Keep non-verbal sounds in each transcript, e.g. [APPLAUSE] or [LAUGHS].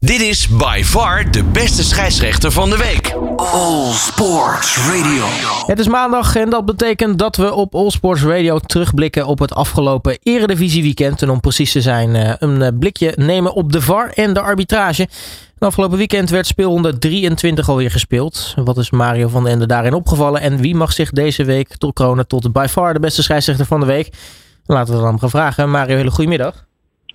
Dit is by far de beste scheidsrechter van de week. All Sports Radio. Het is maandag en dat betekent dat we op All Sports Radio terugblikken op het afgelopen Eredivisie weekend. En om precies te zijn, eh, een eh, blikje nemen op de VAR en de arbitrage. Het afgelopen weekend werd speelronde 23 alweer gespeeld. Wat is Mario van den Ende daarin opgevallen? En wie mag zich deze week tot kronen tot by far de beste scheidsrechter van de week? Laten we dan gaan vragen. Mario, hele goedemiddag.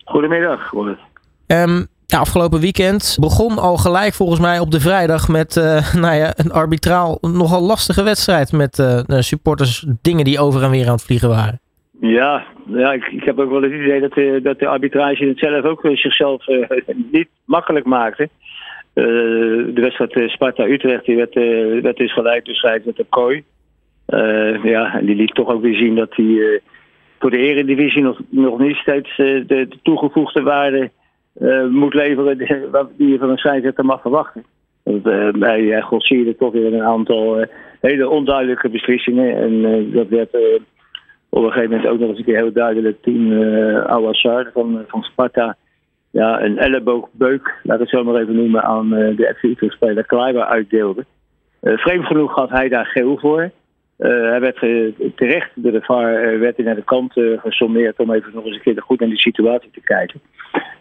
Goedemiddag, Robert. Um, afgelopen weekend begon al gelijk volgens mij op de vrijdag met uh, [LAUGHS] nou ja, een arbitraal nogal lastige wedstrijd met uh, supporters dingen die over en weer aan het vliegen waren. Ja, ja ik, ik heb ook wel het idee dat de, dat de arbitrage het zelf ook zichzelf uh, [LAUGHS] niet makkelijk maakte. de wedstrijd Sparta-Utrecht die werd, werd dus gelijk dus met de kooi. ja, en die liet toch ook weer zien dat hij voor de eredivisie nog, nog niet steeds de, de toegevoegde waarde uh, moet leveren die je van een scheidsrechter mag verwachten. Want, uh, bij uh, toch weer een aantal uh, hele onduidelijke beslissingen. En dat werd op een gegeven moment ook nog eens een keer heel duidelijk toen uh, Awassar van, van Sparta ja, een elleboogbeuk, laat ik het zo maar even noemen, aan de FC Utrecht-speler Kleiber uitdeelde. vreemd genoeg had hij daar geel voor. Uh, hij werd terecht door de VAR uh, werd hij naar de kant gesommeerd om even nog eens een keer goed naar die situatie te kijken.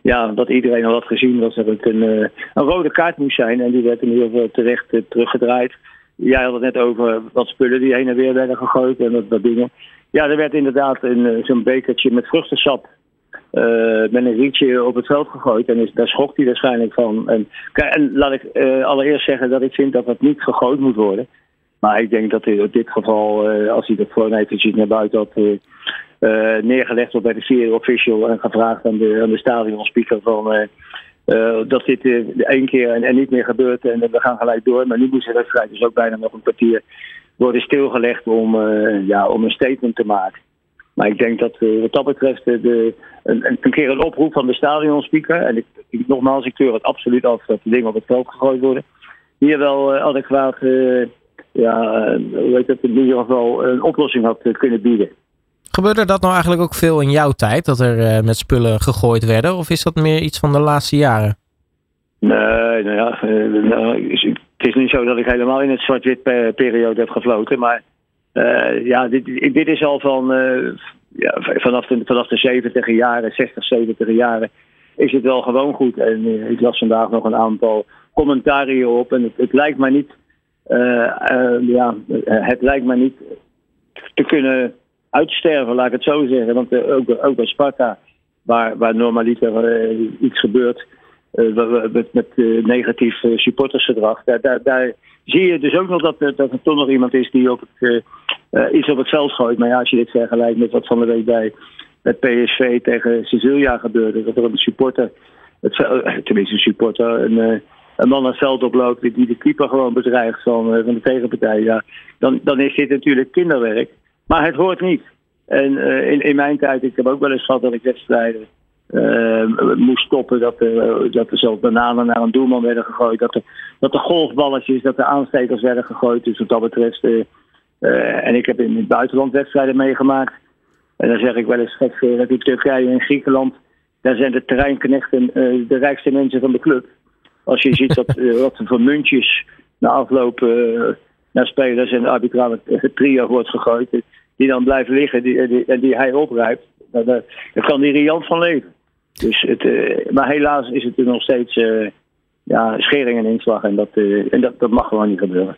Ja, dat iedereen al had gezien was dat het een, een rode kaart moest zijn en die werd in ieder geval terecht teruggedraaid. Jij had het net over wat spullen die heen en weer werden gegooid en dat, dat dingen. Ja, er werd inderdaad zo'n bekertje met vruchtensap met een rietje op het veld gegooid. En daar schokt hij waarschijnlijk van. En, en laat ik allereerst zeggen dat ik vind dat dat niet gegooid moet worden. Maar ik denk dat in dit geval, uh, als hij dat gewoon eventjes naar buiten had uh, neergelegd op bij de vierde official en gevraagd aan de, aan de stadionspeaker van dat dit één keer en, en, niet meer gebeurt en we gaan gelijk door. Maar nu moest de wedstrijd dus ook bijna nog een kwartier worden stilgelegd om, ja, om een statement te maken. Maar ik denk dat wat dat betreft de, een, een, keer een oproep van de stadionspeaker. En ik, ik, nogmaals, ik keur het absoluut af dat de dingen op het veld gegooid worden. Hier wel adequaat ja, hoe heet het, in ieder geval een oplossing had kunnen bieden. Gebeurde dat nou eigenlijk ook veel in jouw tijd, dat er uh, met spullen gegooid werden? Of is dat meer iets van de laatste jaren? Nee, nou ja, uh, nou, het is niet zo dat ik helemaal in het zwart-wit periode heb gefloten. Maar uh, ja, dit, dit, is al van, ja, vanaf, de, vanaf de 70 jaren, 60, 70 jaren, is het wel gewoon goed. En ik las vandaag nog een aantal commentaren op. En het, het lijkt mij niet ja, het lijkt me niet te kunnen uitsterven, laat ik het zo zeggen. Want ook, ook bij Sparta, waar, waar normaliter iets gebeurt met, met negatief supportersgedrag, daar, daar, zie je dus ook nog dat, dat er toch nog iemand is die op het, iets op het veld gooit. Maar ja, als je dit vergelijkt met wat van de week bij het PSV tegen Sicilia gebeurde, dat er een supporter, het, tenminste een supporter, een een man het veld oploopt die de keeper gewoon bedreigt van, eh, van de tegenpartij, ja, dan, dan is dit natuurlijk kinderwerk. Maar het hoort niet. En uh, in, in mijn tijd, ik heb ook wel eens gehad dat ik wedstrijden uh, moest stoppen. Dat er, dat bananen naar een doelman werden gegooid. Dat er, dat golfballetjes, dat er aanstekers werden gegooid. Dus wat dat betreft. En ik heb in het buitenland wedstrijden meegemaakt. En dan zeg ik wel eens gek dat in Turkije en Griekenland. Daar zijn de terreinknechten de rijkste mensen van de club. Als je ziet dat, uh, wat voor muntjes na afloop uh, naar spelers en de arbitrale trio wordt gegooid, die dan blijven liggen die, en die hij oprijpt, dan, dan kan die riant van leven. Dus het, maar helaas is het er nog steeds ja, schering en inslag en, dat, en dat, dat mag gewoon niet gebeuren.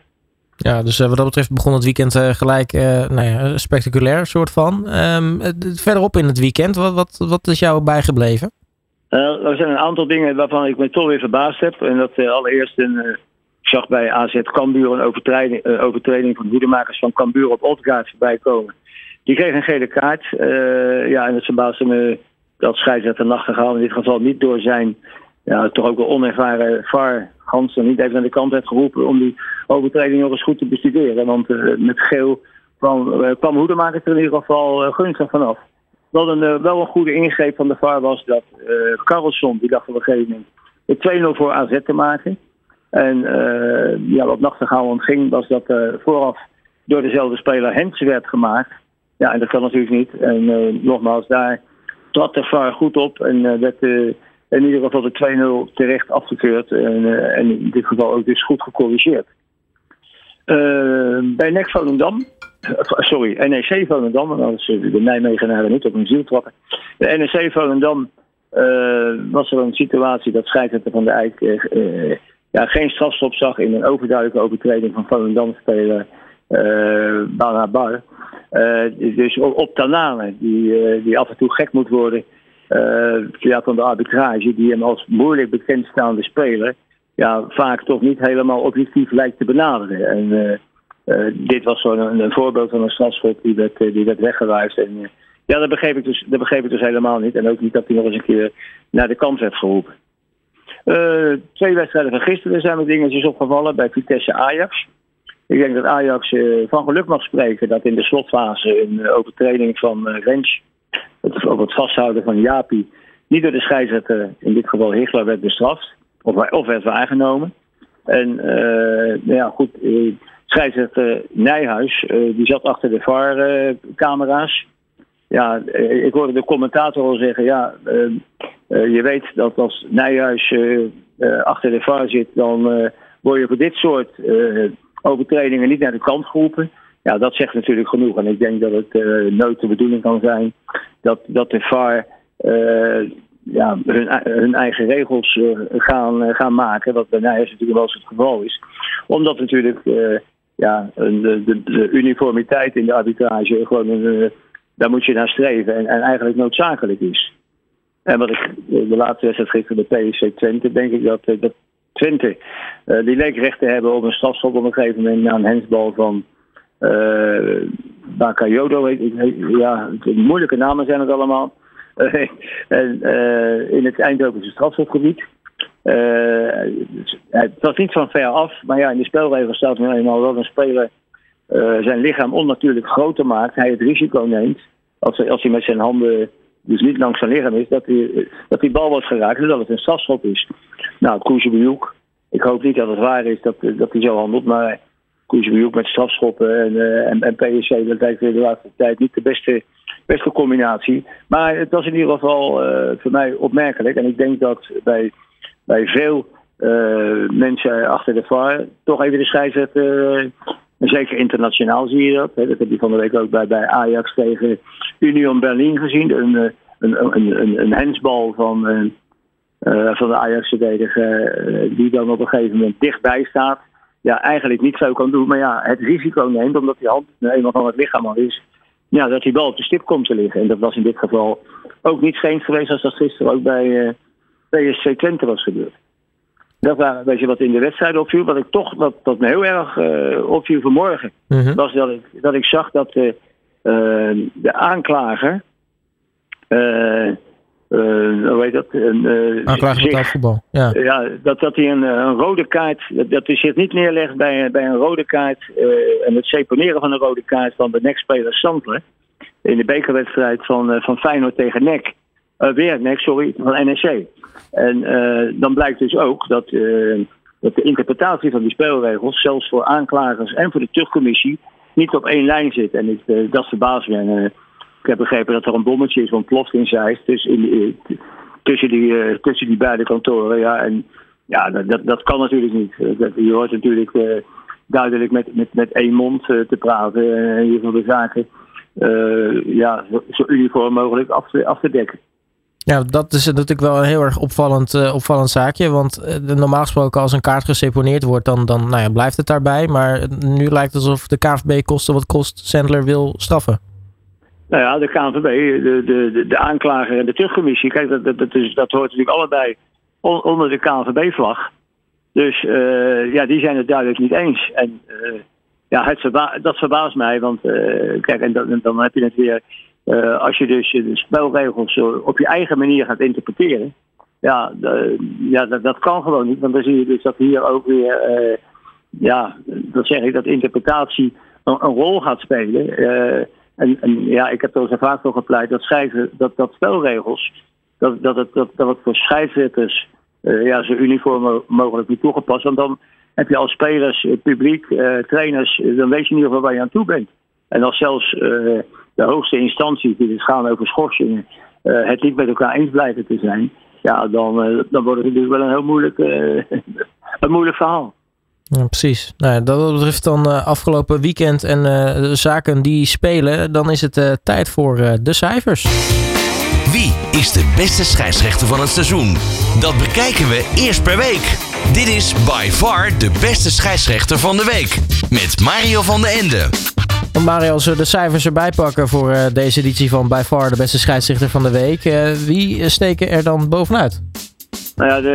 Ja, dus wat dat betreft begon het weekend gelijk nou ja, spectaculair soort van. Um, verderop in het weekend, wat, wat, wat is jou bijgebleven? Uh, er zijn een aantal dingen waarvan ik me toch weer verbaasd heb. En dat uh, allereerst een, ik zag bij AZ Cambuur een overtreding, overtreding van hoedemakers van Cambuur op Odgaard voorbij komen. Die kreeg een gele kaart. ja, en het verbaasde me dat scheidsrechter Nachtegaal in dit geval niet door zijn ja, toch ook wel onervaren VAR Gansen niet even naar de kant heeft geroepen om die overtreding nog eens goed te bestuderen. Want met geel kwam, kwam er in ieder geval gunstig vanaf wel een, uh, wel een goede ingreep van de VAR was dat uh, die dacht op een gegeven moment het 2-0 voor AZ te maken. En uh, ja, wat Nachtegaal ontging was dat vooraf door dezelfde speler Hens werd gemaakt. Ja, en dat kan natuurlijk niet. En nogmaals, daar trad de VAR goed op en werd in ieder geval de 2-0 terecht afgekeurd. En, en, in dit geval ook dus goed gecorrigeerd. bij NEC Volendam, sorry, NEC Volendam, want anders de Nijmegenaren niet op een ziel trappen. De NEC Volendam was er een situatie dat scheidsrechter van de Eijk ja, geen strafstop zag in een overduidelijke overtreding van Volendam speler uh, Bar Bar. Uh, dus op Tanane, die, uh, die af en toe gek moet worden van de arbitrage, die hem als moeilijk bekendstaande speler ja, vaak toch niet helemaal objectief lijkt te benaderen. En dit was zo'n een, voorbeeld van een strafschop die werd, die werd. En ja, dat begreep, ik dus, dat begreep ik dus helemaal niet. En ook niet dat hij nog eens een keer naar de kant werd geroepen. twee wedstrijden van gisteren zijn me dingetjes opgevallen bij Vitesse Ajax. Ik denk dat Ajax van geluk mag spreken dat in de slotfase een overtreding van Rens, het, het vasthouden van Japi, niet door de scheidsrechter, in dit geval Hichler, werd bestraft. Of, of werd waargenomen. En nou ja, goed, scheidsrechter Nijhuis, die zat achter de VAR-camera's. ja, ik hoorde de commentator al zeggen, ja, je weet dat als Nijhuis achter de VAR zit, dan word je voor dit soort overtredingen niet naar de kant geroepen. Ja, dat zegt natuurlijk genoeg. En ik denk dat het nooit de bedoeling kan zijn dat, dat de VAR ja, hun, hun, eigen regels gaan, gaan maken. Wat bij Nijers natuurlijk wel eens het geval is. Omdat natuurlijk ja, de, de, de, uniformiteit in de arbitrage gewoon een, daar moet je naar streven en, en eigenlijk noodzakelijk is. En wat ik de laatste wedstrijd gisteren bij PSC Twente, denk ik dat, dat Twente. Uh, die leek recht te hebben op een strafschop op een gegeven moment na een hensbal van uh, Bakayodo. Ja, moeilijke namen zijn het allemaal. [LAUGHS] En, in het Eindhovense strafschopgebied. Het was niet van ver af, maar ja, in de spelregels staat nu eenmaal dat een speler zijn lichaam onnatuurlijk groter maakt. Hij het risico neemt, als, als hij met zijn handen dus niet langs zijn lichaam is, dat die, dat die bal wordt geraakt en dat het een strafschop is. Nou, Koesjebejoek, ik hoop niet dat het waar is dat, dat hij zo handelt, maar Koesjebejoek met strafschoppen en, uh, en, PSC, dat lijkt de laatste tijd niet de beste, beste combinatie. Maar het was in ieder geval uh, voor mij opmerkelijk en ik denk dat bij, bij veel uh, mensen achter de VAR toch even de scheidsrechter en zeker internationaal zie je dat. Dat heb je van de week ook bij, bij Ajax tegen Union Berlin gezien. Een, een, een, een, een hensbal van, uh, van de Ajax-verdediger uh, die dan op een gegeven moment dichtbij staat. Ja, eigenlijk niet zo kan doen, maar ja, het risico neemt omdat die hand eenmaal van het lichaam al is. Ja, dat die bal op de stip komt te liggen. En dat was in dit geval ook niet vreemd geweest als dat gisteren ook bij uh, PSC Twente was gebeurd. Dat waren een beetje wat in de wedstrijd opviel. Wat ik toch, wat, wat me heel erg uh, opviel vanmorgen, mm was dat ik, dat ik zag dat de, uh, de aanklager. Uh, hoe heet dat? Aanklager voetbal. Ja. ja, dat, dat hij een, een rode kaart. Dat, dat hij zich niet neerlegt bij, bij een rode kaart. en het seponeren van een rode kaart van de NEC-speler Sandler. In de bekerwedstrijd van, van Feyenoord tegen NEC. Weer NEC, sorry, van NEC. En uh, dan blijkt dus ook dat, uh, dat de interpretatie van die spelregels, zelfs voor aanklagers en voor de terugcommissie, niet op één lijn zit. En uh, dat verbaast me. En, ik heb begrepen dat er een bommetje is ontploft in Zeist. Dus in, tussen, die, tussen die beide kantoren. Ja, en ja, dat, dat kan natuurlijk niet. je hoort natuurlijk duidelijk met, met, met één mond te praten. En in ieder geval de zaken ja, zo, zo uniform mogelijk af te, af te dekken. Ja, dat is natuurlijk wel een heel erg opvallend, uh, opvallend zaakje. Want uh, normaal gesproken als een kaart geseponeerd wordt, dan, dan nou ja, blijft het daarbij. Maar nu lijkt het alsof de KVB kosten wat kost Sandler wil straffen. Nou ja, de KNVB, de, de, de, aanklager en de terugcommissie. Kijk, dat, dat, dat, is, dat hoort natuurlijk allebei onder de KNVB-vlag. Dus uh, ja, die zijn het duidelijk niet eens. En ja, het dat verbaast mij. Want kijk, en dan, dan heb je het weer uh, als je dus de spelregels op je eigen manier gaat interpreteren, ja, ja dat, dat, kan gewoon niet. Want dan zie je dus dat hier ook weer, uh, ja, dat zeg ik, dat interpretatie een, rol gaat spelen. En, en, ja, ik heb er zo vaak voor gepleit dat schrijven, dat, dat spelregels, dat, dat, het, dat, dat het voor scheidsrechters ja, zo uniform mogelijk niet toegepast. Want dan heb je als spelers, publiek, trainers, dan weet je in ieder geval waar je aan toe bent. En als zelfs de hoogste instanties die dus gaan over schorsingen, uh, het niet met elkaar eens blijven te zijn. ja, dan, dan wordt het natuurlijk wel een heel moeilijk, [LAUGHS] een moeilijk verhaal. Ja, precies. Nou, dat betreft dan afgelopen weekend en de zaken die spelen, dan is het tijd voor de cijfers. Wie is de beste scheidsrechter van het seizoen? Dat bekijken we eerst per week. Dit is by far de beste scheidsrechter van de week. Met Mario van den Ende. Mario, als we de cijfers erbij pakken voor uh, deze editie van by far de beste scheidsrechter van de week. Uh, wie steken er dan bovenuit? Nou ja, de,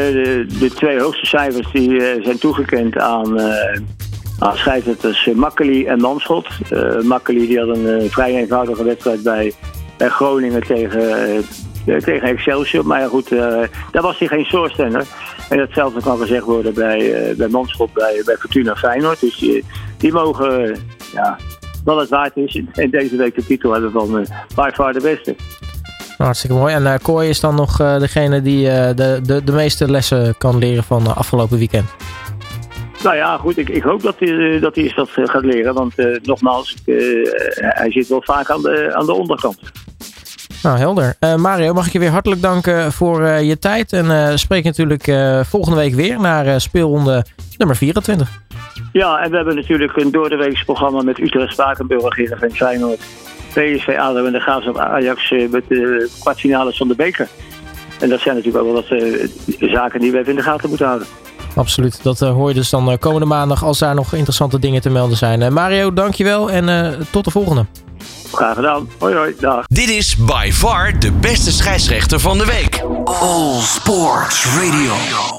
de, de twee hoogste cijfers die uh, zijn toegekend aan, aan scheidsrechters Makkeli en Manschot. Makkeli die had een vrij eenvoudige wedstrijd bij, bij Groningen tegen tegen Excelsior. Maar ja, goed, uh, daar was hij geen soorstenner. En hetzelfde kan gezegd worden bij, uh, bij Manschot, bij, bij Fortuna Feyenoord. Dus die, die mogen, ja, wel het waard is. En deze week de titel hebben van uh, by far de beste. Hartstikke mooi. En uh, Kooi is dan nog uh, degene die uh, de, de, de meeste lessen kan leren van afgelopen weekend. Nou ja, goed. Ik, ik hoop dat hij, dat hij eens dat gaat leren. Want nogmaals, hij zit wel vaak aan de, aan de onderkant. Nou, helder. Uh, Mario, mag ik je weer hartelijk danken voor uh, je tijd. En uh, spreek natuurlijk volgende week weer naar speelronde nummer 24. Ja, en we hebben natuurlijk een doordeweeks programma met Utrecht, Spakenburg, Heerenveen, Feyenoord, PSV, ADO en de Graafschap Ajax met de kwartfinales van de beker. En dat zijn natuurlijk ook wel wat zaken die we even in de gaten moeten houden. Absoluut, dat hoor je dus dan komende maandag als daar nog interessante dingen te melden zijn. Mario, dankjewel en tot de volgende. Graag gedaan. Hoi hoi, dag. Dit is by far de beste scheidsrechter van de week. All Sports Radio.